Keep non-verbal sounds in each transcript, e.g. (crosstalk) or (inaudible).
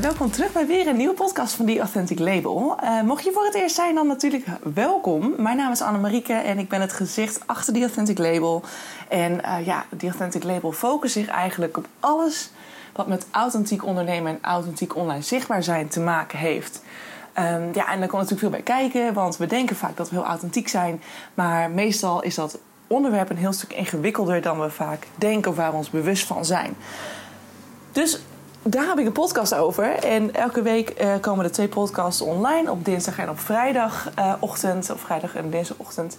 welkom terug bij weer een nieuwe podcast van The Authentic Label. Uh, mocht je voor het eerst zijn, dan natuurlijk welkom. Mijn naam is Annemarieke en ik ben het gezicht achter The Authentic Label. En uh, ja, The Authentic Label focust zich eigenlijk op alles wat met authentiek ondernemen en authentiek online zichtbaar zijn te maken heeft. Um, ja, en daar komt natuurlijk veel bij kijken, want we denken vaak dat we heel authentiek zijn. Maar meestal is dat onderwerp een heel stuk ingewikkelder dan we vaak denken of waar we ons bewust van zijn. Dus daar heb ik een podcast over. En elke week uh, komen er twee podcasts online op dinsdag en op vrijdagochtend. Of vrijdag en dinsdagochtend.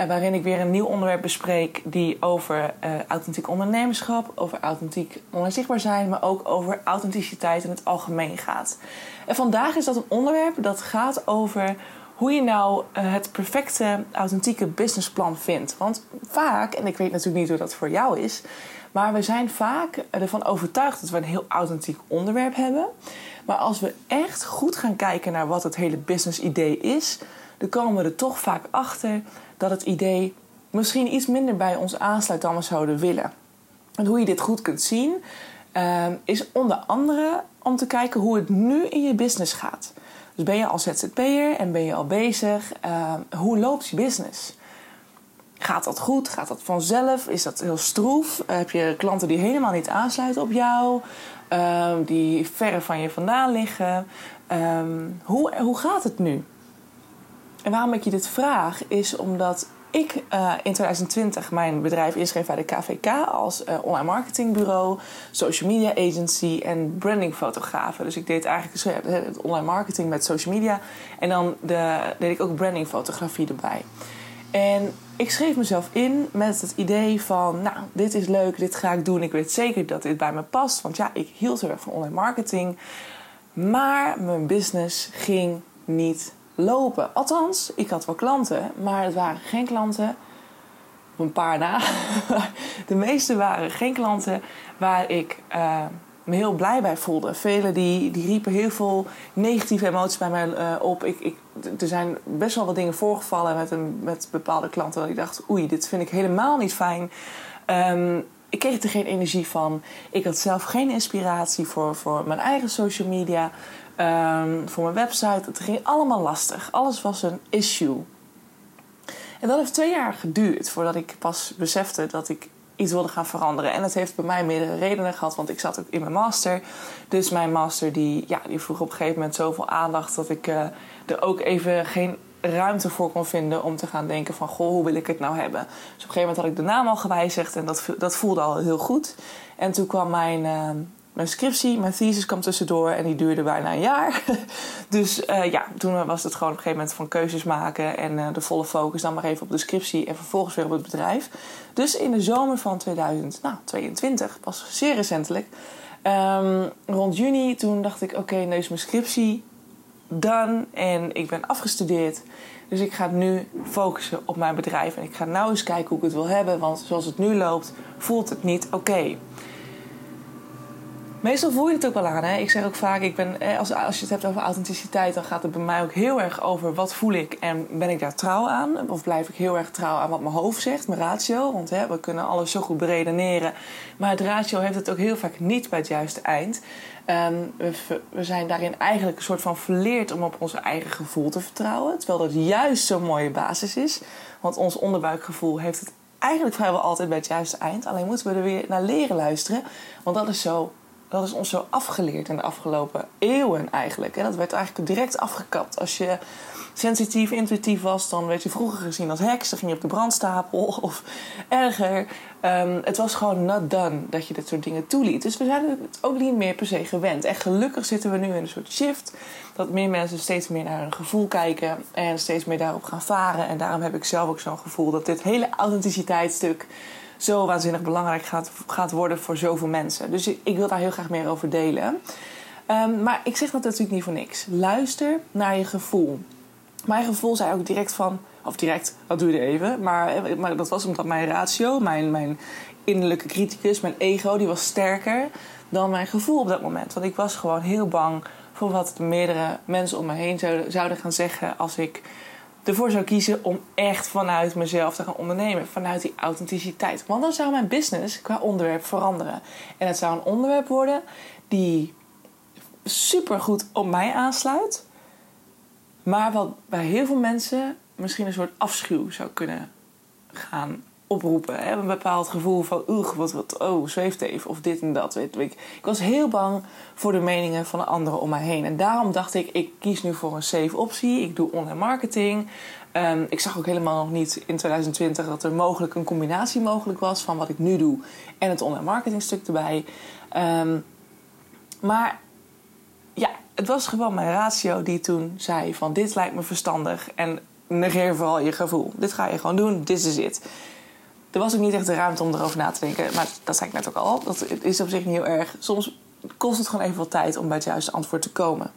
Uh, waarin ik weer een nieuw onderwerp bespreek die over authentiek ondernemerschap, over authentiek online zichtbaar zijn, maar ook over authenticiteit in het algemeen gaat. En vandaag is dat een onderwerp dat gaat over hoe je nou het perfecte authentieke businessplan vindt. Want vaak, en ik weet natuurlijk niet hoe dat voor jou is, maar we zijn vaak ervan overtuigd dat we een heel authentiek onderwerp hebben. Maar als we echt goed gaan kijken naar wat het hele business idee is, dan komen we er toch vaak achter dat het idee misschien iets minder bij ons aansluit dan we zouden willen. En hoe je dit goed kunt zien, ehm, is onder andere om te kijken hoe het nu in je business gaat. Dus ben je al ZZP'er en ben je al bezig? Ehm, hoe loopt je business? Gaat dat goed? Gaat dat vanzelf? Is dat heel stroef? Heb je klanten die helemaal niet aansluiten op jou? Um, die verre van je vandaan liggen? Um, hoe, hoe gaat het nu? En waarom ik je dit vraag is omdat ik uh, in 2020 mijn bedrijf inschreef bij de KVK als uh, online marketingbureau, social media agency en brandingfotograaf. Dus ik deed eigenlijk het online marketing met social media en dan de, deed ik ook brandingfotografie erbij. En ik schreef mezelf in met het idee van, nou, dit is leuk, dit ga ik doen. Ik weet zeker dat dit bij me past. Want ja, ik hield heel erg van online marketing. Maar mijn business ging niet lopen. Althans, ik had wel klanten, maar het waren geen klanten. Op een paar na. (laughs) De meeste waren geen klanten waar ik uh, me heel blij bij voelde. Velen die, die riepen heel veel negatieve emoties bij mij uh, op. Ik, ik, er zijn best wel wat dingen voorgevallen met, een, met bepaalde klanten. Dat ik dacht, oei, dit vind ik helemaal niet fijn. Um, ik kreeg er geen energie van. Ik had zelf geen inspiratie voor, voor mijn eigen social media. Um, voor mijn website. Het ging allemaal lastig. Alles was een issue. En dat heeft twee jaar geduurd voordat ik pas besefte dat ik iets wilde gaan veranderen. En het heeft bij mij meerdere redenen gehad, want ik zat ook in mijn master. Dus mijn master die, ja, die vroeg op een gegeven moment zoveel aandacht dat ik uh, er ook even geen ruimte voor kon vinden om te gaan denken van goh, hoe wil ik het nou hebben? Dus op een gegeven moment had ik de naam al gewijzigd en dat, dat voelde al heel goed. En toen kwam mijn, uh, mijn scriptie, mijn thesis kwam tussendoor en die duurde bijna een jaar. (laughs) dus uh, ja, toen was het gewoon op een gegeven moment van keuzes maken en uh, de volle focus dan maar even op de scriptie en vervolgens weer op het bedrijf. Dus in de zomer van 2022, nou, pas zeer recentelijk, um, rond juni, toen dacht ik: oké, nu is mijn scriptie done en ik ben afgestudeerd. Dus ik ga nu focussen op mijn bedrijf en ik ga nou eens kijken hoe ik het wil hebben, want zoals het nu loopt, voelt het niet oké. Meestal voel je het ook wel aan. Hè? Ik zeg ook vaak, ik ben, als, als je het hebt over authenticiteit, dan gaat het bij mij ook heel erg over wat voel ik en ben ik daar trouw aan? Of blijf ik heel erg trouw aan wat mijn hoofd zegt, mijn ratio? Want hè, we kunnen alles zo goed beredeneren. Maar het ratio heeft het ook heel vaak niet bij het juiste eind. Um, we, we, zijn daarin eigenlijk een soort van verleerd om op onze eigen gevoel te vertrouwen. Terwijl dat juist zo'n mooie basis is. Want ons onderbuikgevoel heeft het eigenlijk vrijwel altijd bij het juiste eind. Alleen moeten we er weer naar leren luisteren. Want dat is zo dat is ons zo afgeleerd in de afgelopen eeuwen eigenlijk. En dat werd eigenlijk direct afgekapt. Als je sensitief, intuïtief was, dan werd je vroeger gezien als heks. Dan ging je op de brandstapel (laughs) of erger. Um, het was gewoon not done dat je dit soort dingen toeliet. Dus we zijn het ook niet meer per se gewend. En gelukkig zitten we nu in een soort shift. Dat meer mensen steeds meer naar hun gevoel kijken. En steeds meer daarop gaan varen. En daarom heb ik zelf ook zo'n gevoel dat dit hele authenticiteitsstuk zo waanzinnig belangrijk gaat, gaat worden voor zoveel mensen. Dus ik, wil daar heel graag meer over delen. Um, maar ik zeg dat natuurlijk niet voor niks. Luister naar je gevoel. Mijn gevoel zei ook direct van, of direct, dat duurde even. Maar, maar dat was omdat mijn ratio, mijn, mijn innerlijke criticus, mijn ego, die was sterker dan mijn gevoel op dat moment. Want ik was gewoon heel bang voor wat de meerdere mensen om me heen zouden, zouden gaan zeggen als ik ervoor zou kiezen om echt vanuit mezelf te gaan ondernemen. Vanuit die authenticiteit. Want dan zou mijn business qua onderwerp veranderen. En het zou een onderwerp worden die super goed op mij aansluit. Maar wat bij heel veel mensen misschien een soort afschuw zou kunnen gaan oproepen. Hè? Een bepaald gevoel van, oeh, wat, wat, oh, zweeft even, of dit en dat. Weet ik. ik was heel bang voor de meningen van de anderen om mij heen. En daarom dacht ik, ik kies nu voor een safe optie. Ik doe online marketing. Ehm, ik zag ook helemaal nog niet in 2020 dat er mogelijk een combinatie mogelijk was van wat ik nu doe en het online marketing stuk erbij. Ehm, maar ja, het was gewoon mijn ratio die toen zei van dit lijkt me verstandig en negeer vooral je gevoel. Dit ga je gewoon doen, dit is het. Er was ook niet echt de ruimte om erover na te denken. Maar dat zei ik net ook al. Dat is op zich niet heel erg. Soms kost het gewoon even wat tijd om bij het juiste antwoord te komen.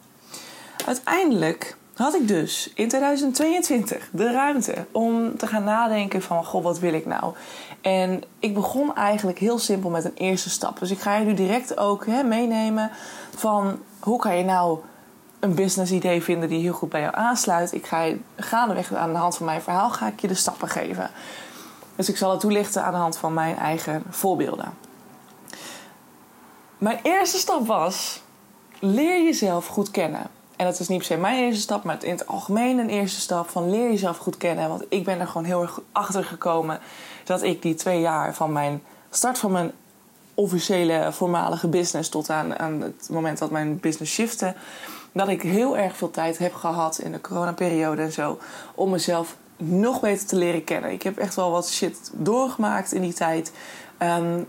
Uiteindelijk had ik dus in 2022 de ruimte om te gaan nadenken van... Goh, wat wil ik nou? En ik begon eigenlijk heel simpel met een eerste stap. Dus ik ga je nu direct ook hè, meenemen van... hoe kan je nou een business idee vinden die heel goed bij jou aansluit. Ik ga je gaandeweg aan de hand van mijn verhaal ga ik je de stappen geven. Dus ik zal het toelichten aan de hand van mijn eigen voorbeelden. Mijn eerste stap was: leer jezelf goed kennen. En dat is niet per se mijn eerste stap, maar in het algemeen een eerste stap van leer jezelf goed kennen. Want ik ben er gewoon heel erg achter gekomen dat ik die twee jaar van mijn start van mijn officiële voormalige business tot aan, aan het moment dat mijn business shifte, dat ik heel erg veel tijd heb gehad in de coronaperiode en zo om mezelf nog beter te leren kennen. Ik heb echt wel wat shit doorgemaakt in die tijd. Um,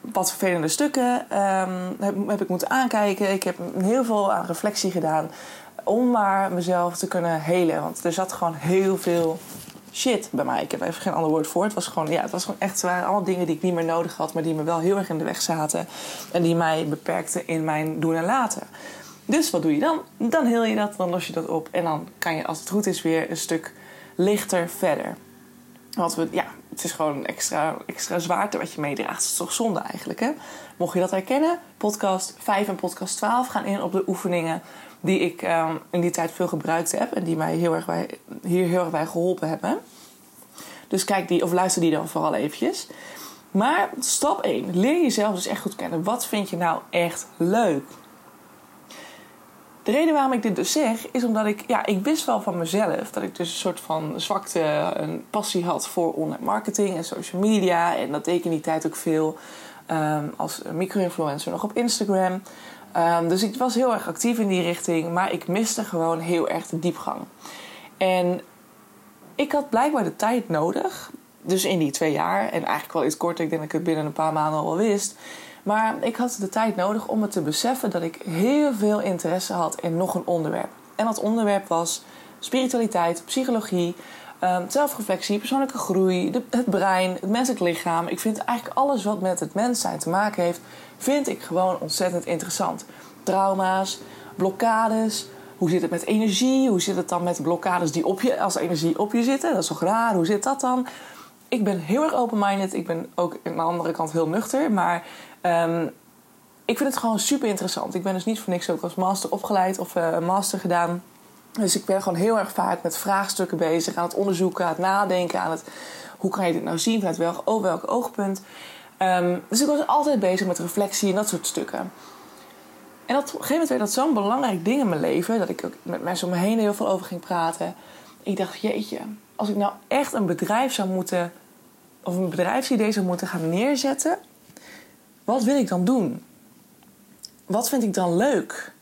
wat vervelende stukken um, heb, ik moeten aankijken. Ik heb heel veel aan reflectie gedaan om maar mezelf te kunnen helen. Want er zat gewoon heel veel shit bij mij. Ik heb even geen ander woord voor. Het was gewoon, ja, het was gewoon echt, waren allemaal dingen die ik niet meer nodig had, maar die me wel heel erg in de weg zaten. En die mij beperkten in mijn doen en laten. Dus wat doe je dan? Dan heel je dat, dan los je dat op. En dan kan je, als het goed is, weer een stuk lichter verder. Want we, ja, het is gewoon extra, extra zwaarte wat je meedraagt. Het is toch zonde eigenlijk, hè? Mocht je dat herkennen, podcast 5 en podcast 12 gaan in op de oefeningen die ik ehm, in die tijd veel gebruikt heb en die mij heel erg bij, hier heel erg bij geholpen hebben. Dus kijk die of luister die dan vooral eventjes. Maar stap 1, leer jezelf dus echt goed kennen. Wat vind je nou echt leuk? De reden waarom ik dit dus zeg, is omdat ik, ja, ik wist wel van mezelf dat ik dus een soort van zwakte, een passie had voor online marketing en social media. En dat deed ik in die tijd ook veel um, als micro-influencer nog op Instagram. Um, dus ik was heel erg actief in die richting, maar ik miste gewoon heel erg de diepgang. En ik had blijkbaar de tijd nodig, dus in die twee jaar, en eigenlijk wel iets korter, ik denk dat ik het binnen een paar maanden al wel wist maar ik had de tijd nodig om het te beseffen dat ik heel veel interesse had in nog een onderwerp. En dat onderwerp was spiritualiteit, psychologie, um, zelfreflectie, persoonlijke groei, het brein, het menselijk lichaam. Ik vind eigenlijk alles wat met het mens zijn te maken heeft, vind ik gewoon ontzettend interessant. Trauma's, blokkades, hoe zit het met energie? Hoe zit het dan met blokkades die op je, als energie op je zitten? Dat is toch raar? Hoe zit dat dan? Ik ben heel erg open-minded. Ik ben ook aan de andere kant heel nuchter. Maar Um, ik vind het gewoon super interessant. Ik ben dus niet voor niks ook als master opgeleid of uh, master gedaan. Dus ik ben gewoon heel erg vaak met vraagstukken bezig, aan het onderzoeken, aan het nadenken, aan het hoe kan je dit nou zien, vanuit welk, oh, welk oogpunt. Um, dus ik was altijd bezig met reflectie en dat soort stukken. En op een gegeven moment werd dat zo'n belangrijk ding in mijn leven, dat ik ook met mensen om me heen heel veel over ging praten. Ik dacht, jeetje, als ik nou echt een bedrijf zou moeten, of een bedrijfsidee zou moeten gaan neerzetten, wat wil ik dan doen? Wat vind ik dan leuk?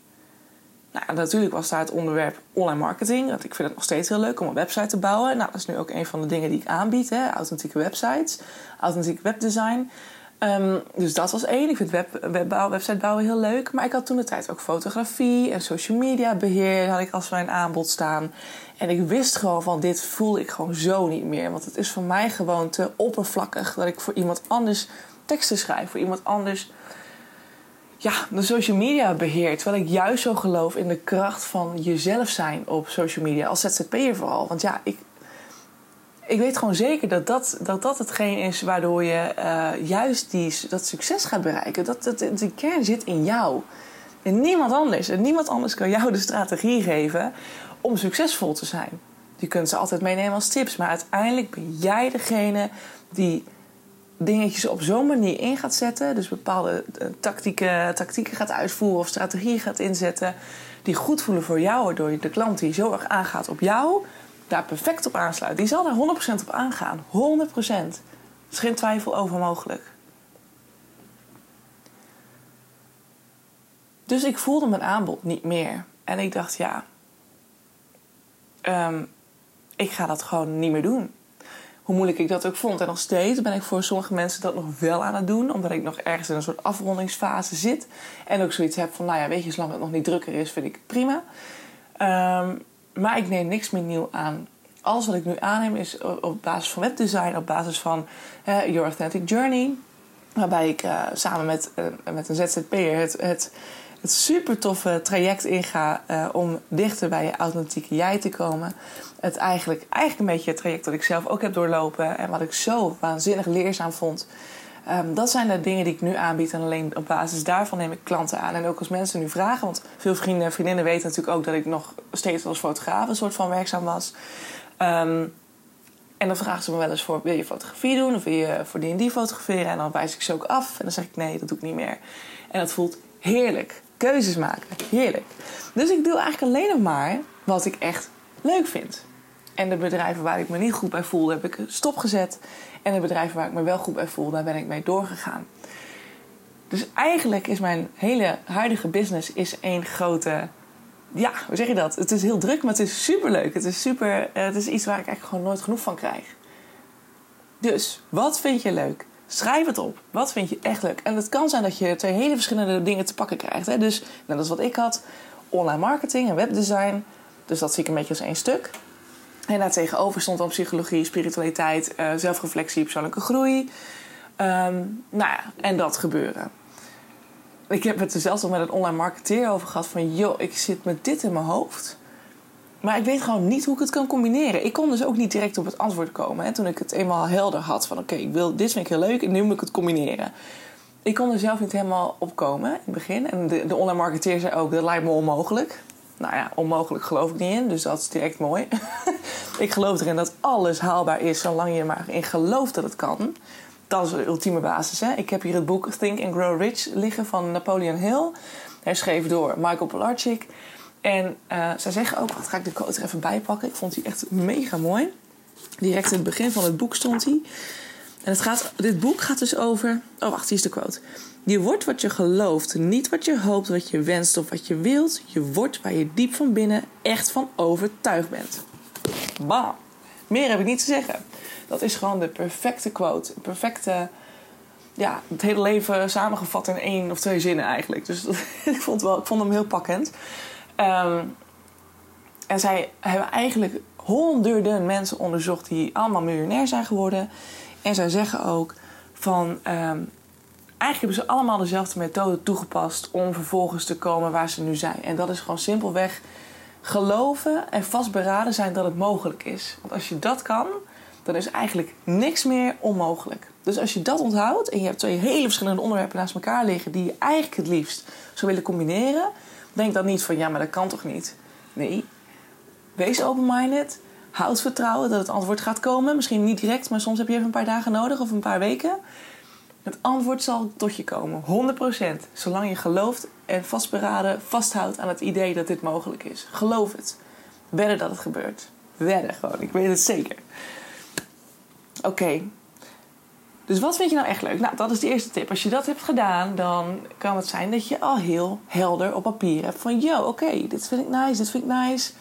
Nou, natuurlijk was daar het onderwerp online marketing. Want ik vind het nog steeds heel leuk om een website te bouwen. Nou, dat is nu ook een van de dingen die ik aanbied. Hè? Authentieke websites, authentiek webdesign. Um, dus dat was één. Ik vind web, webbouw, website bouwen heel leuk. Maar ik had toen de tijd ook fotografie en social media beheer had ik als mijn aanbod staan. En ik wist gewoon van dit voel ik gewoon zo niet meer. Want het is voor mij gewoon te oppervlakkig dat ik voor iemand anders teksten schrijf voor iemand anders. Ja, de social media beheert. Terwijl ik juist zo geloof in de kracht van jezelf zijn op social media. Als ZZP'er vooral. Want ja, ik, ik weet gewoon zeker dat dat, dat, dat hetgeen is waardoor je uh, juist die, dat succes gaat bereiken. Dat, dat, de kern zit in jou. En niemand anders. En niemand anders kan jou de strategie geven om succesvol te zijn. Je kunt ze altijd meenemen als tips. Maar uiteindelijk ben jij degene die dingetjes op zo'n manier in gaat zetten, dus bepaalde eh, tactieken, tactieken gaat uitvoeren of strategieën gaat inzetten, die goed voelen voor jou, waardoor je de klant die zo erg aangaat op jou, daar perfect op aansluit. Die zal daar 100% op aangaan. 100%. Er is geen twijfel over mogelijk. Dus ik voelde mijn aanbod niet meer. En ik dacht, ja, ehm, ik ga dat gewoon niet meer doen. Hoe moeilijk ik dat ook vond. En nog steeds ben ik voor sommige mensen dat nog wel aan het doen. Omdat ik nog ergens in een soort afrondingsfase zit. En ook zoiets heb van, nou ja, weet je, zolang het nog niet drukker is, vind ik het prima. Um, maar ik neem niks meer nieuw aan. Alles wat ik nu aanneem is op basis van webdesign, op basis van Your Authentic Journey. Waarbij ik uh, samen met, uh, met een ZZP'er het, het, het super toffe traject inga uh, om dichter bij je authentieke jij te komen. Het eigenlijk, eigenlijk een beetje het traject dat ik zelf ook heb doorlopen en wat ik zo waanzinnig leerzaam vond. Um, dat zijn de dingen die ik nu aanbied. En alleen op basis daarvan neem ik klanten aan. En ook als mensen nu vragen, want veel vrienden en vriendinnen weten natuurlijk ook dat ik nog steeds als fotograaf een soort van werkzaam was. Um, en dan vragen ze me wel eens voor: wil je fotografie doen of wil je voor die en die fotograferen? En dan wijs ik ze ook af. En dan zeg ik: nee, dat doe ik niet meer. En dat voelt heerlijk. Keuzes maken, heerlijk. Dus ik doe eigenlijk alleen nog maar wat ik echt leuk vind. En de bedrijven waar ik me niet goed bij voelde, heb ik stopgezet. En de bedrijven waar ik me wel goed bij voel, daar ben ik mee doorgegaan. Dus eigenlijk is mijn hele huidige business is één grote. Ja, hoe zeg je dat? Het is heel druk, maar het is super leuk. Het is super. Eh, het is iets waar ik eigenlijk gewoon nooit genoeg van krijg. Dus, wat vind je leuk? Schrijf het op. Wat vind je echt leuk? En het kan zijn dat je twee hele verschillende dingen te pakken krijgt. Hè? Dus, net als wat ik had: online marketing en webdesign. Dus dat zie ik een beetje als één stuk. En daartegenover stond dan psychologie, spiritualiteit, uh, zelfreflectie, persoonlijke groei. Um, nou ja, en dat gebeuren. Ik heb het er zelfs al met een online marketeer over gehad van... joh, ik zit met dit in mijn hoofd. Maar ik weet gewoon niet hoe ik het kan combineren. Ik kon dus ook niet direct op het antwoord komen. Hè, toen ik het eenmaal helder had van... oké, ik wil dit vind ik heel leuk en nu moet ik het combineren. Ik kon er zelf niet helemaal op komen in het begin. En de, de online marketeer zei ook, dat lijkt me onmogelijk. Nou ja, onmogelijk geloof ik niet in, dus dat is direct mooi. (laughs) ik geloof erin dat alles haalbaar is, zolang je maar in gelooft dat het kan. Dat is de ultieme basis. Hè? Ik heb hier het boek Think and Grow Rich liggen van Napoleon Hill. Herschreven door Michael Pilarczyk. En uh, zij zeggen ook, wat ga ik de quote er even bij pakken. Ik vond die echt mega mooi. Direct in het begin van het boek stond hij. En het gaat, dit boek gaat dus over. Oh, wacht, hier is de quote. Je wordt wat je gelooft, niet wat je hoopt, wat je wenst of wat je wilt. Je wordt waar je diep van binnen echt van overtuigd bent. Bam. Meer heb ik niet te zeggen. Dat is gewoon de perfecte quote. Perfecte, ja, het hele leven samengevat in één of twee zinnen eigenlijk. Dus (laughs) ik, vond wel, ik vond hem heel pakkend. Um, en zij hebben eigenlijk honderden mensen onderzocht die allemaal miljonair zijn geworden. En zij zeggen ook van. Um, eigenlijk hebben ze allemaal dezelfde methode toegepast om vervolgens te komen waar ze nu zijn. En dat is gewoon simpelweg geloven en vastberaden zijn dat het mogelijk is. Want als je dat kan, dan is eigenlijk niks meer onmogelijk. Dus als je dat onthoudt en je hebt twee hele verschillende onderwerpen naast elkaar liggen die je eigenlijk het liefst zou willen combineren, denk dan niet van ja, maar dat kan toch niet? Nee. Wees open-minded. Houd vertrouwen dat het antwoord gaat komen. Misschien niet direct, maar soms heb je even een paar dagen nodig of een paar weken. Het antwoord zal tot je komen, 100%. Zolang je gelooft en vastberaden vasthoudt aan het idee dat dit mogelijk is. Geloof het. Wedden dat het gebeurt. Wedden gewoon, ik weet het zeker. Oké. Dus wat vind je nou echt leuk? Nou, dat is de eerste tip. Als je dat hebt gedaan, dan kan het zijn dat je al heel helder op papier hebt van... Yo, oké, dit vind ik nice, dit vind ik nice.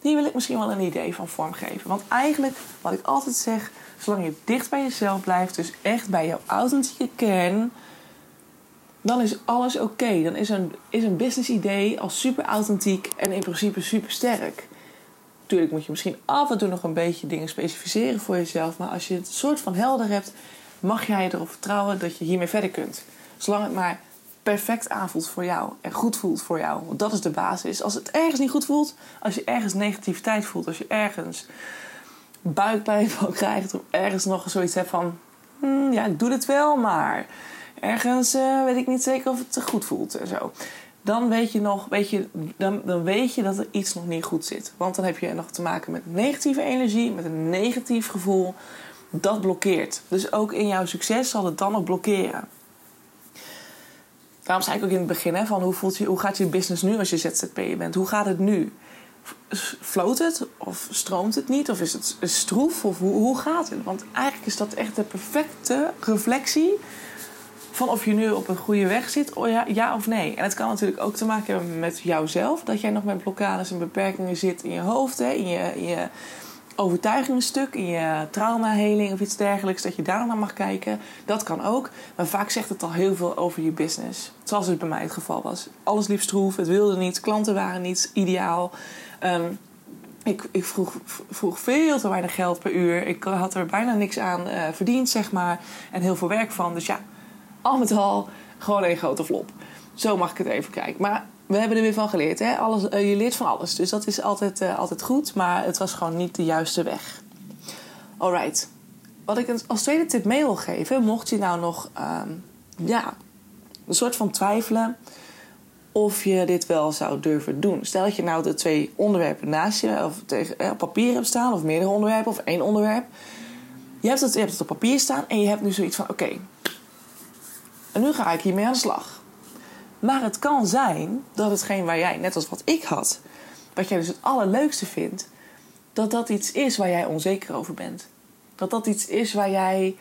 Hier wil ik misschien wel een idee van vormgeven. Want eigenlijk, wat ik altijd zeg zolang je dicht bij jezelf blijft, dus echt bij jouw authentieke kern, dan is alles oké. Dan is een, is een business idee al super authentiek en in principe super sterk. Natuurlijk moet je misschien af en toe nog een beetje dingen specificeren voor jezelf, maar als je het soort van helder hebt, mag jij erop vertrouwen dat je hiermee verder kunt. Zolang het maar perfect aanvoelt voor jou en goed voelt voor jou. Want dat is de basis. Als het ergens niet goed voelt, als je ergens negativiteit voelt, als je ergens buikpijn van (laughs) krijgt. Of ergens nog zoiets hebt van... Hmm, ja, ik doe het wel, maar ergens uh, weet ik niet zeker of het goed voelt en zo. Dan weet je nog, weet je, dan, dan weet je dat er iets nog niet goed zit. Want dan heb je nog te maken met negatieve energie, met een negatief gevoel. Dat blokkeert. Dus ook in jouw succes zal het dan nog blokkeren. Daarom zei ik ook in het begin: hè, van hoe, voelt je, hoe gaat je business nu als je ZZP'er bent? Hoe gaat het nu? Floot het? Of stroomt het niet? Of is het stroef? Of hoe, hoe gaat het? Want eigenlijk is dat echt de perfecte reflectie van of je nu op een goede weg zit, oh ja, of nee. En het kan natuurlijk ook te maken hebben met jouzelf. Dat jij nog met blokkades en beperkingen zit in je hoofd, hè, in, je, in je overtuigingsstuk, in je traumaheling of iets dergelijks. Dat je daar naar mag kijken. Dat kan ook. Maar vaak zegt het al heel veel over je business. Zoals het bij mij het geval was. Alles liep stroef, het wilde niet, klanten waren niet ideaal. Ehm, ik, ik vroeg, vroeg, veel te weinig geld per uur. Ik had er bijna niks aan uh, verdiend, zeg maar. En heel veel werk van. Dus ja, al met al gewoon een grote flop. Zo mag ik het even kijken. Maar we hebben er weer van geleerd. Hè? Alles, uh, je leert van alles. Dus dat is altijd, uh, altijd goed. Maar het was gewoon niet de juiste weg. Alright. Wat ik als tweede tip mee wil geven. Mocht je nou nog um, ja, een soort van twijfelen. Of je dit wel zou durven doen. Stel dat je nou de twee onderwerpen naast je. Of tegen, eh, op papier hebt staan. Of meerdere onderwerpen. Of één onderwerp. Je hebt het, je hebt het op papier staan. En je hebt nu zoiets van. Oké. En nu ga ik hiermee aan de slag. Maar het kan zijn dat hetgeen waar jij, net als wat ik had, wat jij dus het allerleukste vindt, dat dat iets is waar jij onzeker over bent. Dat dat iets is waar jij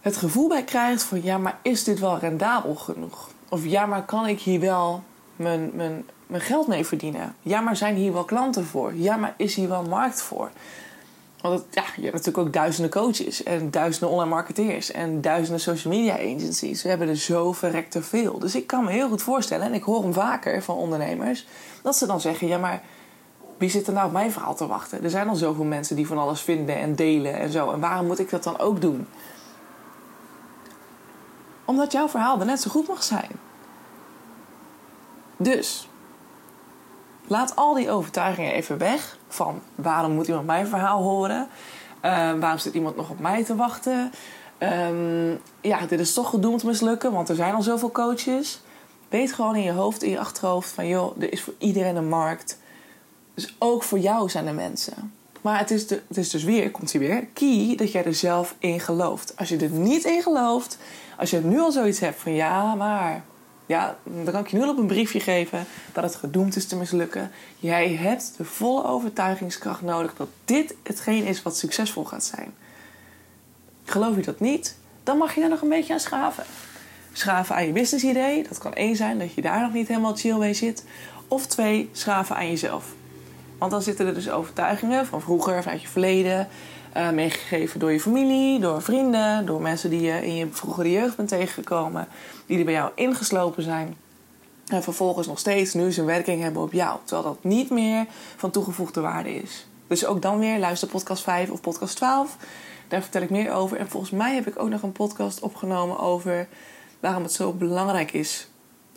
het gevoel bij krijgt van ja, maar is dit wel rendabel genoeg? Of ja, maar kan ik hier wel mijn, mijn, mijn geld mee verdienen? Ja, maar zijn hier wel klanten voor? Ja, maar is hier wel markt voor? Want ja, je hebt natuurlijk ook duizenden coaches en duizenden online marketeers en duizenden social media agencies. We hebben er zo verrekte veel. Dus ik kan me heel goed voorstellen, en ik hoor hem vaker van ondernemers, dat ze dan zeggen: ja, maar wie zit er nou op mijn verhaal te wachten? Er zijn al zoveel mensen die van alles vinden en delen en zo. En waarom moet ik dat dan ook doen? Omdat jouw verhaal er net zo goed mag zijn. Dus Laat al die overtuigingen even weg. Van waarom moet iemand mijn verhaal horen? Uh, waarom zit iemand nog op mij te wachten? Um, ja, dit is toch gedoemd mislukken, want er zijn al zoveel coaches. Weet gewoon in je hoofd, in je achterhoofd van joh, er is voor iedereen een markt. Dus ook voor jou zijn er mensen. Maar het is, het is dus weer, komt hij weer, key dat jij er zelf in gelooft. Als je er niet in gelooft, als je nu al zoiets hebt van ja, maar ja, dan kan ik je nu op een briefje geven dat het gedoemd is te mislukken. Jij hebt de volle overtuigingskracht nodig dat dit hetgeen is wat succesvol gaat zijn. Geloof je dat niet, dan mag je daar nog een beetje aan schaven. Schaven aan je business idee, dat kan één zijn dat je daar nog niet helemaal chill mee zit. Of twee, schaven aan jezelf. Want dan zitten er dus overtuigingen van vroeger, vanuit je verleden, uh, meegegeven door je familie, door vrienden, door mensen die je in je vroegere jeugd bent tegengekomen, die er bij jou ingeslopen zijn. En vervolgens nog steeds nu zijn werking hebben op jou. Terwijl dat niet meer van toegevoegde waarde is. Dus ook dan weer luister podcast 5 of podcast 12. Daar vertel ik meer over. En volgens mij heb ik ook nog een podcast opgenomen over waarom het zo belangrijk is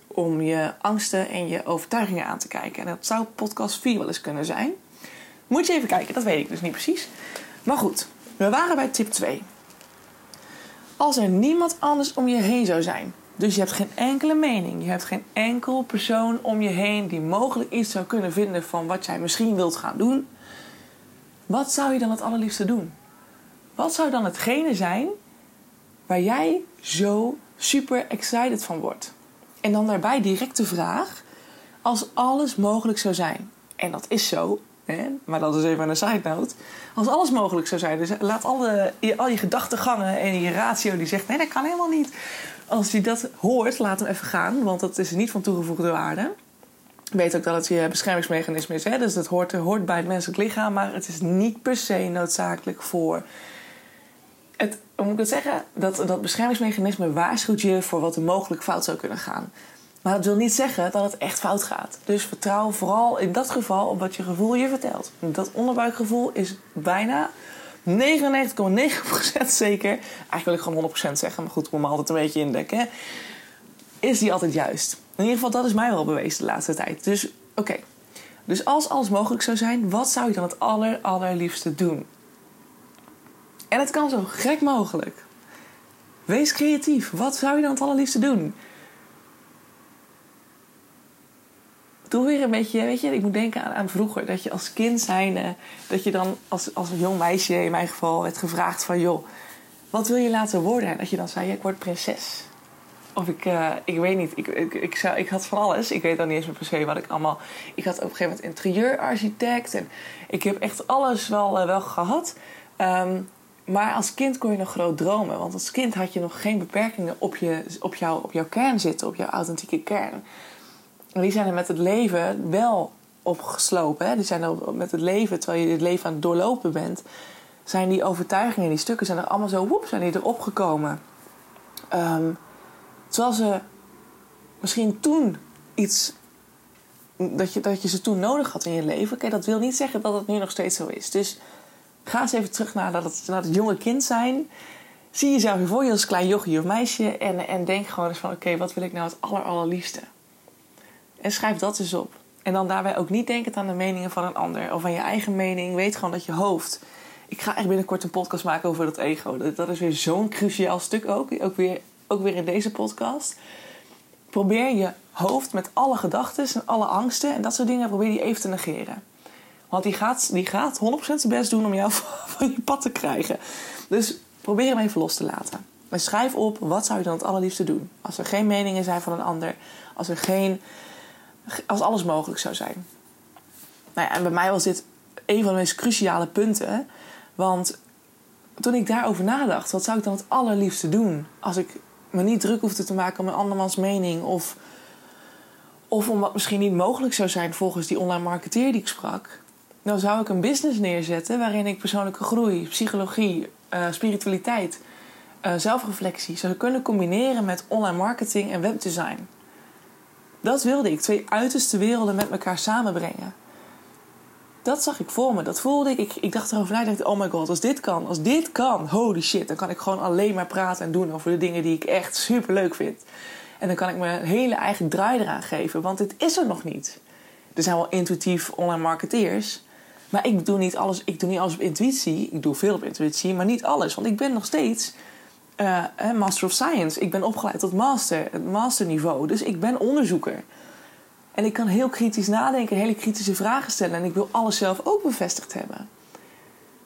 om je angsten en je overtuigingen aan te kijken. En dat zou podcast 4 wel eens kunnen zijn. Moet je even kijken, dat weet ik dus niet precies. Maar goed, we waren bij tip 2. Als er niemand anders om je heen zou zijn, dus je hebt geen enkele mening, je hebt geen enkel persoon om je heen die mogelijk iets zou kunnen vinden van wat jij misschien wilt gaan doen, wat zou je dan het allerliefste doen? Wat zou dan hetgene zijn waar jij zo super excited van wordt? En dan daarbij direct de vraag: als alles mogelijk zou zijn, en dat is zo, maar dat is even een side note. Als alles mogelijk zou zijn, dus laat alle, al je gedachtegangen en je ratio die zegt: nee, dat kan helemaal niet. Als je dat hoort, laat hem even gaan, want dat is niet van toegevoegde waarde. Weet ook dat het je beschermingsmechanisme is, hè? dus dat hoort, hoort bij het menselijk lichaam, maar het is niet per se noodzakelijk voor. Het, hoe moet ik zeggen? Dat, dat beschermingsmechanisme waarschuwt je voor wat er mogelijk fout zou kunnen gaan. Maar dat wil niet zeggen dat het echt fout gaat. Dus vertrouw vooral in dat geval op wat je gevoel je vertelt. Dat onderbuikgevoel is bijna 99,9% (laughs) zeker. Eigenlijk wil ik gewoon 100% zeggen, maar goed, ik moet me altijd een beetje indekken. Is die altijd juist? In ieder geval, dat is mij wel bewezen de laatste tijd. Dus oké. Dus als alles mogelijk zou zijn, wat zou je dan het aller, allerliefste doen? En het kan zo gek mogelijk. Wees creatief. Wat zou je dan het allerliefste doen? Doe weer een beetje, weet je, ik moet denken aan, vroeger. Dat je als kind zijnde, dat je dan als, als een jong meisje in mijn geval werd gevraagd van... joh, wat wil je laten worden? En dat je dan zei, ik word prinses. Of ik, uh, ik weet niet, ik, ik, ik, zou, ik had van alles. Ik weet dan niet eens meer per se wat ik allemaal... Ik had op een gegeven moment interieurarchitect. En ik heb echt alles wel, uh, wel gehad. Um, maar als kind kon je nog groot dromen. Want als kind had je nog geen beperkingen op, je, op, jou, op jouw kern zitten. Op jouw authentieke kern. Die zijn er met het leven wel opgeslopen. Hè? Die zijn er met het leven, terwijl je het leven aan het doorlopen bent... zijn die overtuigingen, die stukken, zijn er allemaal zo... woep, zijn die erop gekomen. Um, terwijl ze misschien toen iets... Dat je, dat je ze toen nodig had in je leven. Kijk, dat wil niet zeggen dat het nu nog steeds zo is. Dus Ga eens even terug naar dat, naar het jonge kind zijn. Zie jezelf weer voor je als klein jochie of meisje. En, en denk gewoon eens van... Oké, wat wil ik nou het aller, allerliefste? En schrijf dat eens op. En dan daarbij ook niet denken aan de meningen van een ander. Of aan je eigen mening. Weet gewoon dat je hoofd... Ik ga echt binnenkort een podcast maken over dat ego. Dat, dat is weer zo'n cruciaal stuk ook. Ook weer, ook weer in deze podcast. Probeer je hoofd met alle gedachten en alle angsten... en dat soort dingen... probeer die even te negeren. Want die gaat, die gaat 100% zijn best doen om jou (laughs) van je pad te krijgen. Dus probeer hem even los te laten. Maar schrijf op, wat zou je dan het allerliefste doen? Als er geen meningen zijn van een ander. Als er geen... Als alles mogelijk zou zijn. Nou ja, en bij mij was dit een van de meest cruciale punten. Want toen ik daarover nadacht, wat zou ik dan het allerliefste doen? Als ik me niet druk hoefde te maken om een andermans mening. Of, of om wat misschien niet mogelijk zou zijn volgens die online marketeer die ik sprak dan zou ik een business neerzetten waarin ik persoonlijke groei, psychologie, uh, spiritualiteit, uh, zelfreflectie zou kunnen combineren met online marketing en webdesign. Dat wilde ik, twee uiterste werelden met elkaar samenbrengen. Dat zag ik voor me, dat voelde ik. Ik, dacht erover na, dacht, oh my god, als dit kan, als dit kan, holy shit, dan kan ik gewoon alleen maar praten en doen over de dingen die ik echt super leuk vind. En dan kan ik mijn hele eigen draai eraan geven, want dit is er nog niet. Er zijn wel intuïtief online marketeers, maar ik doe niet alles, ik doe niet alles op intuïtie. Ik doe veel op intuïtie, maar niet alles. Want ik ben nog steeds uh, Master of Science. Ik ben opgeleid tot master, het masterniveau. Dus ik ben onderzoeker. En ik kan heel kritisch nadenken, hele kritische vragen stellen. En ik wil alles zelf ook bevestigd hebben.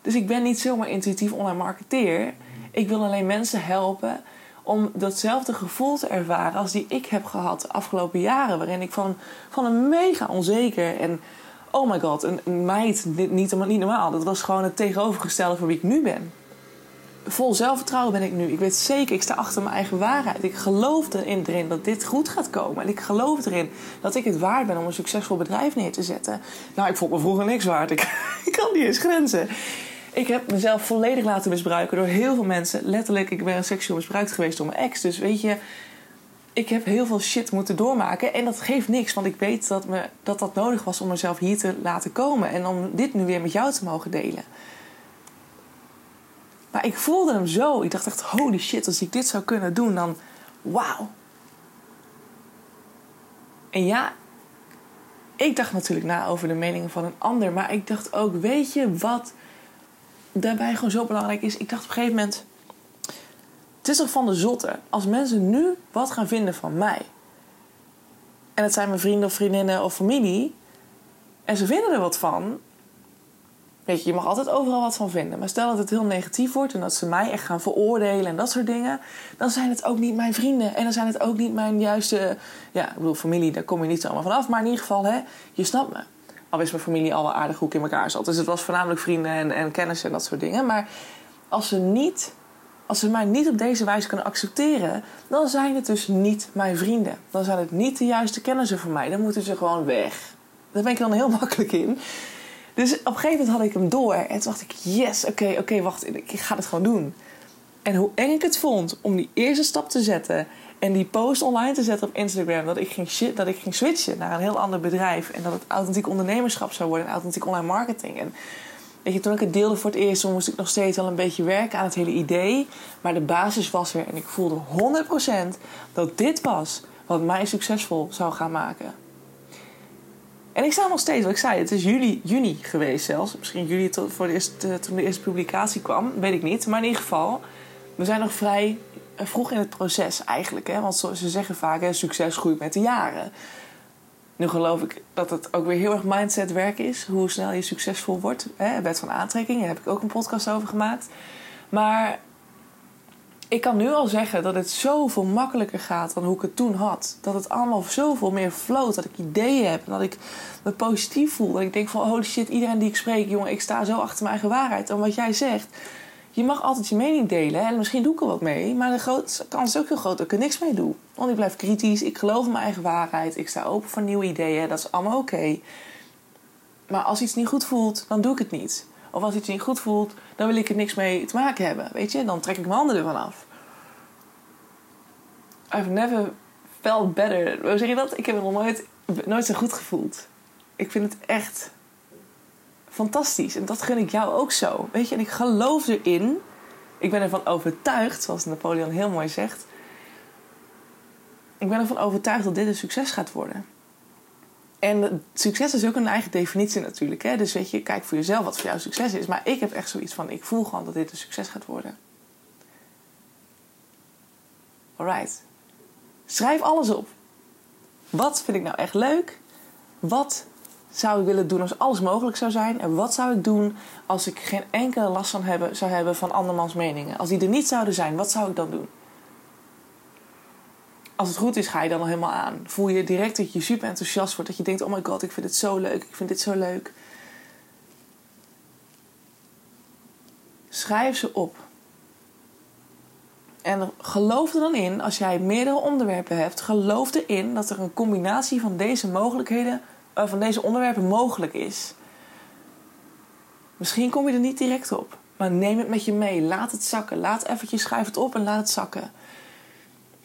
Dus ik ben niet zomaar intuïtief online marketeer. Ik wil alleen mensen helpen om datzelfde gevoel te ervaren als die ik heb gehad de afgelopen jaren. Waarin ik van, van een mega onzeker en oh my god, een, meid, niet, niet, niet normaal. Dat was gewoon het tegenovergestelde van wie ik nu ben. Vol zelfvertrouwen ben ik nu. Ik weet zeker, ik sta achter mijn eigen waarheid. Ik geloof erin, dat dit goed gaat komen. En ik geloof erin dat ik het waard ben om een succesvol bedrijf neer te zetten. Nou, ik vond me vroeger niks waard. Ik, (laughs) ik kan niet eens grenzen. Ik heb mezelf volledig laten misbruiken door heel veel mensen. Letterlijk, ik ben seksueel misbruikt geweest door mijn ex. Dus weet je, ik heb heel veel shit moeten doormaken. En dat geeft niks, want ik weet dat, me, dat dat nodig was om mezelf hier te laten komen. En om dit nu weer met jou te mogen delen. Maar ik voelde hem zo. Ik dacht echt, holy shit, als ik dit zou kunnen doen, dan wauw. En ja, ik dacht natuurlijk na over de meningen van een ander. Maar ik dacht ook, weet je wat daarbij gewoon zo belangrijk is? Ik dacht op een gegeven moment het is toch van de zotte als mensen nu wat gaan vinden van mij. En het zijn mijn vrienden of vriendinnen of familie. En ze vinden er wat van. Weet je, je mag altijd overal wat van vinden. Maar stel dat het heel negatief wordt en dat ze mij echt gaan veroordelen en dat soort dingen. Dan zijn het ook niet mijn vrienden. En dan zijn het ook niet mijn juiste. Ja, ik bedoel, familie, daar kom je niet zomaar vanaf. Maar in ieder geval, hè, je snapt me. Al is mijn familie al wel aardig hoe ik in elkaar zat. Dus het was voornamelijk vrienden en, en kennissen en dat soort dingen. Maar als ze niet als ze mij niet op deze wijze kunnen accepteren, dan zijn het dus niet mijn vrienden. Dan zijn het niet de juiste kennissen voor mij. Dan moeten ze gewoon weg. Daar ben ik dan heel (laughs) makkelijk in. Dus op een gegeven moment had ik hem door. En toen dacht ik, yes, oké, oké, wacht, ik ga het gewoon doen. En hoe eng ik het vond om die eerste stap te zetten en die post online te zetten op Instagram, dat ik ging, shit, dat ik ging switchen naar een heel ander bedrijf en dat het authentiek ondernemerschap zou worden en authentiek online marketing. En Weet je, toen ik het deelde voor het eerst, moest ik nog steeds al een beetje werken aan het hele idee. Maar de basis was er en ik voelde 100% dat dit was wat mij succesvol zou gaan maken. En ik sta nog steeds, wat ik zei, het is juli, juni geweest zelfs. Misschien juli voor de eerste, toen de eerste publicatie kwam, weet ik niet. Maar in ieder geval, we zijn nog vrij vroeg in het proces eigenlijk. Hè? Want ze zeggen vaak, hè, succes groeit met de jaren. Nu geloof ik dat het ook weer heel erg mindset werk is. Hoe snel je succesvol wordt. Hè? Wet van aantrekking, daar heb ik ook een podcast over gemaakt. Maar ik kan nu al zeggen dat het zoveel makkelijker gaat dan hoe ik het toen had. Dat het allemaal zoveel meer float. Dat ik ideeën heb. Dat ik me positief voel. Dat ik denk van holy shit, iedereen die ik spreek, jongen, ik sta zo achter mijn eigen waarheid. En wat jij zegt, je mag altijd je mening delen. En misschien doe ik er wat mee. Maar de kans is ook heel groot dat ik er niks mee doe. Want ik blijf kritisch. Ik geloof in mijn eigen waarheid. Ik sta open voor nieuwe ideeën. Dat is allemaal oké. Maar als iets niet goed voelt, dan doe ik het niet. Of als iets niet goed voelt, dan wil ik er niks mee te maken hebben. Weet je, dan trek ik mijn handen ervan af. I've never felt better. Hoe zeg je dat? Ik heb me nooit, nooit zo goed gevoeld. Ik vind het echt fantastisch. En dat gun ik jou ook zo. Weet je, en ik geloof erin. Ik ben ervan overtuigd, zoals Napoleon heel mooi zegt. Ik ben ervan overtuigd dat dit een succes gaat worden. En succes is ook een eigen definitie natuurlijk. Hè? Dus weet je, kijk voor jezelf wat voor jou succes is. Maar ik heb echt zoiets van, ik voel gewoon dat dit een succes gaat worden. Alright. Schrijf alles op. Wat vind ik nou echt leuk? Wat zou ik willen doen als alles mogelijk zou zijn? En wat zou ik doen als ik geen enkele last van hebben, zou hebben van andermans meningen? Als die er niet zouden zijn, wat zou ik dan doen? Als het goed is, ga je dan al helemaal aan. Voel je direct dat je super enthousiast wordt. Dat je denkt, oh my god, ik vind dit zo leuk. Ik vind dit zo leuk. Schrijf ze op. En geloof er dan in, als jij meerdere onderwerpen hebt, geloof erin dat er een combinatie van deze mogelijkheden, uh, van deze onderwerpen mogelijk is. Misschien kom je er niet direct op, maar neem het met je mee. Laat het zakken. Laat eventjes, schrijf het op en laat het zakken.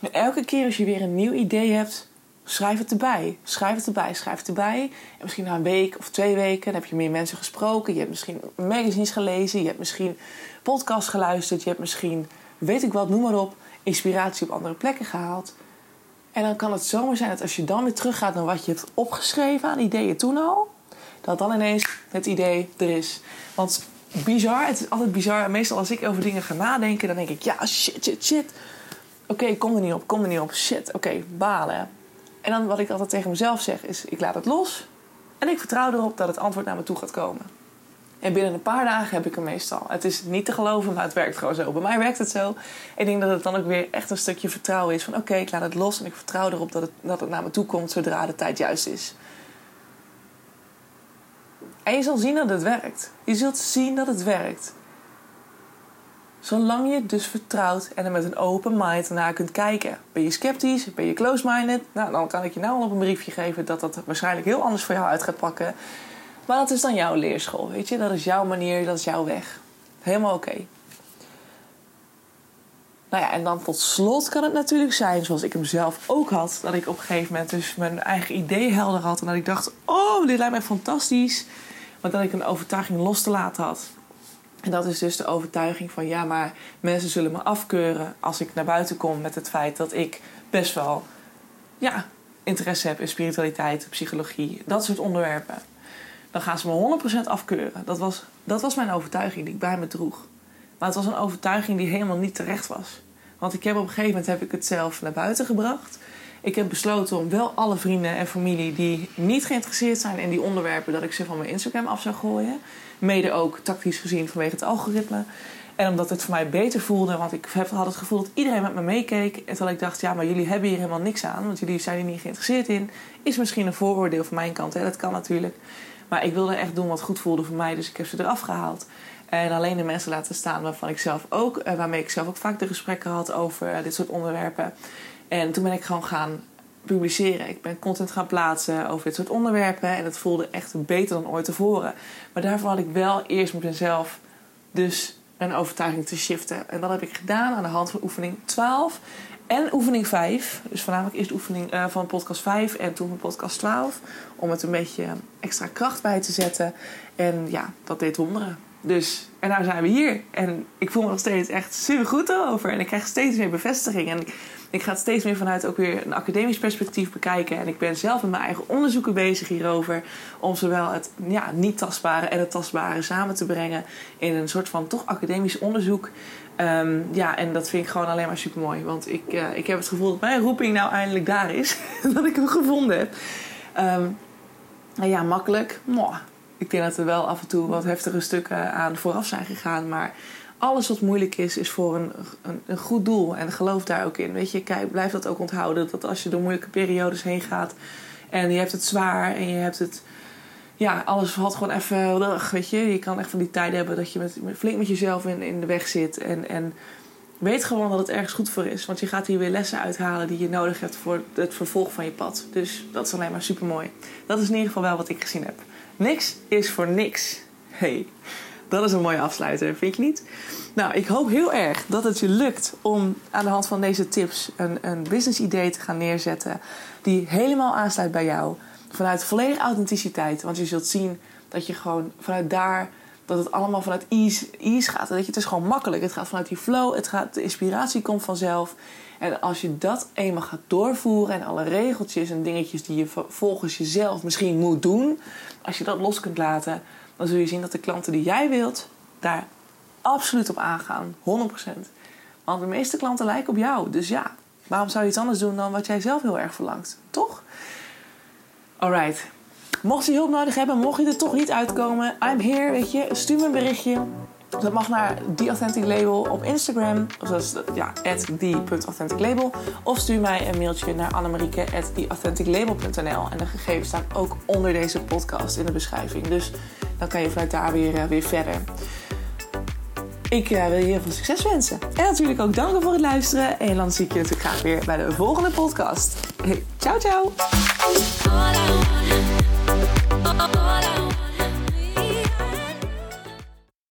En elke keer als je weer een nieuw idee hebt, schrijf het erbij. Schrijf het erbij, schrijf het erbij. En misschien na een week of twee weken dan heb je meer mensen gesproken. Je hebt misschien magazines gelezen. Je hebt misschien podcasts geluisterd. Je hebt misschien weet ik wat, noem maar op, inspiratie op andere plekken gehaald. En dan kan het zomaar zijn dat als je dan weer teruggaat naar wat je hebt opgeschreven aan ideeën toen al, dat dan ineens het idee er is. Want bizar, het is altijd bizar. Meestal als ik over dingen ga nadenken, dan denk ik, ja, shit, shit, shit. Oké, kom er niet op, kom er niet op. Shit, oké, balen. En dan wat ik altijd tegen mezelf zeg is, ik laat het los. En ik vertrouw erop dat het antwoord naar me toe gaat komen. En binnen een paar dagen heb ik hem meestal. Het is niet te geloven, maar het werkt gewoon zo. Bij mij werkt het zo. Ik denk dat het dan ook weer echt een stukje vertrouwen is. Van oké, ik laat het los en ik vertrouw erop dat het, dat het naar me toe komt zodra de tijd juist is. En je zult zien dat het werkt. Je zult zien dat het werkt. Zolang je dus vertrouwt en er met een open mind naar kunt kijken. Ben je sceptisch? Ben je close-minded? Nou, dan kan ik je nou al op een briefje geven dat dat waarschijnlijk heel anders voor jou uit gaat pakken maar dat is dan jouw leerschool, weet je? Dat is jouw manier, dat is jouw weg. Helemaal oké. Nou ja, en dan tot slot kan het natuurlijk zijn, zoals ik hem zelf ook had, dat ik op een gegeven moment dus mijn eigen idee helder had. En dat ik dacht, oh, dit lijkt mij fantastisch. Maar dat ik een overtuiging los te laten had. En dat is dus de overtuiging van, ja, maar mensen zullen me afkeuren als ik naar buiten kom met het feit dat ik best wel, ja, interesse heb in spiritualiteit, psychologie, dat soort onderwerpen dan gaan ze me 100% afkeuren. Dat was, dat was mijn overtuiging die ik bij me droeg. Maar het was een overtuiging die helemaal niet terecht was. Want ik heb op een gegeven moment heb ik het zelf naar buiten gebracht. Ik heb besloten om wel alle vrienden en familie die niet geïnteresseerd zijn in die onderwerpen, dat ik ze van mijn Instagram af zou gooien. Mede ook tactisch gezien vanwege het algoritme. En omdat het voor mij beter voelde, want ik had het gevoel dat iedereen met me meekeek. En terwijl ik dacht, ja, maar jullie hebben hier helemaal niks aan, want jullie zijn hier niet geïnteresseerd in. Is misschien een vooroordeel van mijn kant, hè? dat kan natuurlijk. Maar ik wilde echt doen wat goed voelde voor mij, dus ik heb ze eraf gehaald. En alleen de mensen laten staan waarvan ik zelf ook, eh, waarmee ik zelf ook vaak de gesprekken had over eh, dit soort onderwerpen. En toen ben ik gewoon gaan publiceren. Ik ben content gaan plaatsen over dit soort onderwerpen. En het voelde echt beter dan ooit tevoren. Maar daarvoor had ik wel eerst met mezelf dus een overtuiging te shiften. En dat heb ik gedaan aan de hand van oefening 12. En oefening 5. Dus voornamelijk eerst oefening uh, van podcast 5 en toen van podcast 12. Om het een beetje extra kracht bij te zetten. En ja, dat deed wonderen. Dus, en nou zijn we hier. En ik voel me nog steeds echt super goed erover. En ik krijg steeds meer bevestiging. En ik, ik ga steeds meer vanuit ook weer een academisch perspectief bekijken. En ik ben zelf met mijn eigen onderzoeken bezig hierover. Om zowel het ja, niet tastbare en het tastbare samen te brengen. In een soort van toch academisch onderzoek. Um, ja, en dat vind ik gewoon alleen maar super mooi. Want ik, uh, ik heb het gevoel dat mijn roeping nou eindelijk daar is. (laughs) dat ik hem gevonden heb. Um, ja, makkelijk. Ik denk dat er wel af en toe wat heftige stukken aan vooraf zijn gegaan. Maar alles wat moeilijk is, is voor een, een, een, goed doel. En geloof daar ook in. Weet je, kijk, blijf dat ook onthouden. Dat als je door moeilijke periodes heen gaat en je hebt het zwaar en je hebt het. Ja, alles valt gewoon even. Weet je, je kan echt van die tijd hebben dat je met, flink met jezelf in, in de weg zit. En, en weet gewoon dat het ergens goed voor is. Want je gaat hier weer lessen uithalen die je nodig hebt voor het vervolg van je pad. Dus dat is alleen maar super mooi. Dat is in ieder geval wel wat ik gezien heb. Niks is voor niks. Hey. Dat is een mooie afsluiter, vind je niet? Nou, ik hoop heel erg dat het je lukt om aan de hand van deze tips een, een business idee te gaan neerzetten die helemaal aansluit bij jou. Vanuit volledige authenticiteit. Want je zult zien dat je gewoon vanuit daar, dat het allemaal vanuit ease, ease gaat. Dat je, het is gewoon makkelijk. Het gaat vanuit die flow, het gaat, de inspiratie komt vanzelf. En als je dat eenmaal gaat doorvoeren en alle regeltjes en dingetjes die je volgens jezelf misschien moet doen, als je dat los kunt laten, dan zul je zien dat de klanten die jij wilt daar absoluut op aangaan. 100%. Want de meeste klanten lijken op jou. Dus ja, waarom zou je iets anders doen dan wat jij zelf heel erg verlangt? Toch? Alright. Mocht je hulp nodig hebben, mocht je er toch niet uitkomen, I'm here, weet je. Stuur me een berichtje. Dat mag naar The Authentic Label op Instagram. Of dat ja. Of stuur mij een mailtje naar annemarieke.theauthenticlabel.nl. En de gegevens staan ook onder deze podcast in de beschrijving. Dus dan kan je vanuit daar weer, uh, weer verder. Ik uh, wil je heel veel succes wensen. En natuurlijk ook danken voor het luisteren. En dan zie ik je natuurlijk graag weer bij de volgende podcast. Ciao, ciao.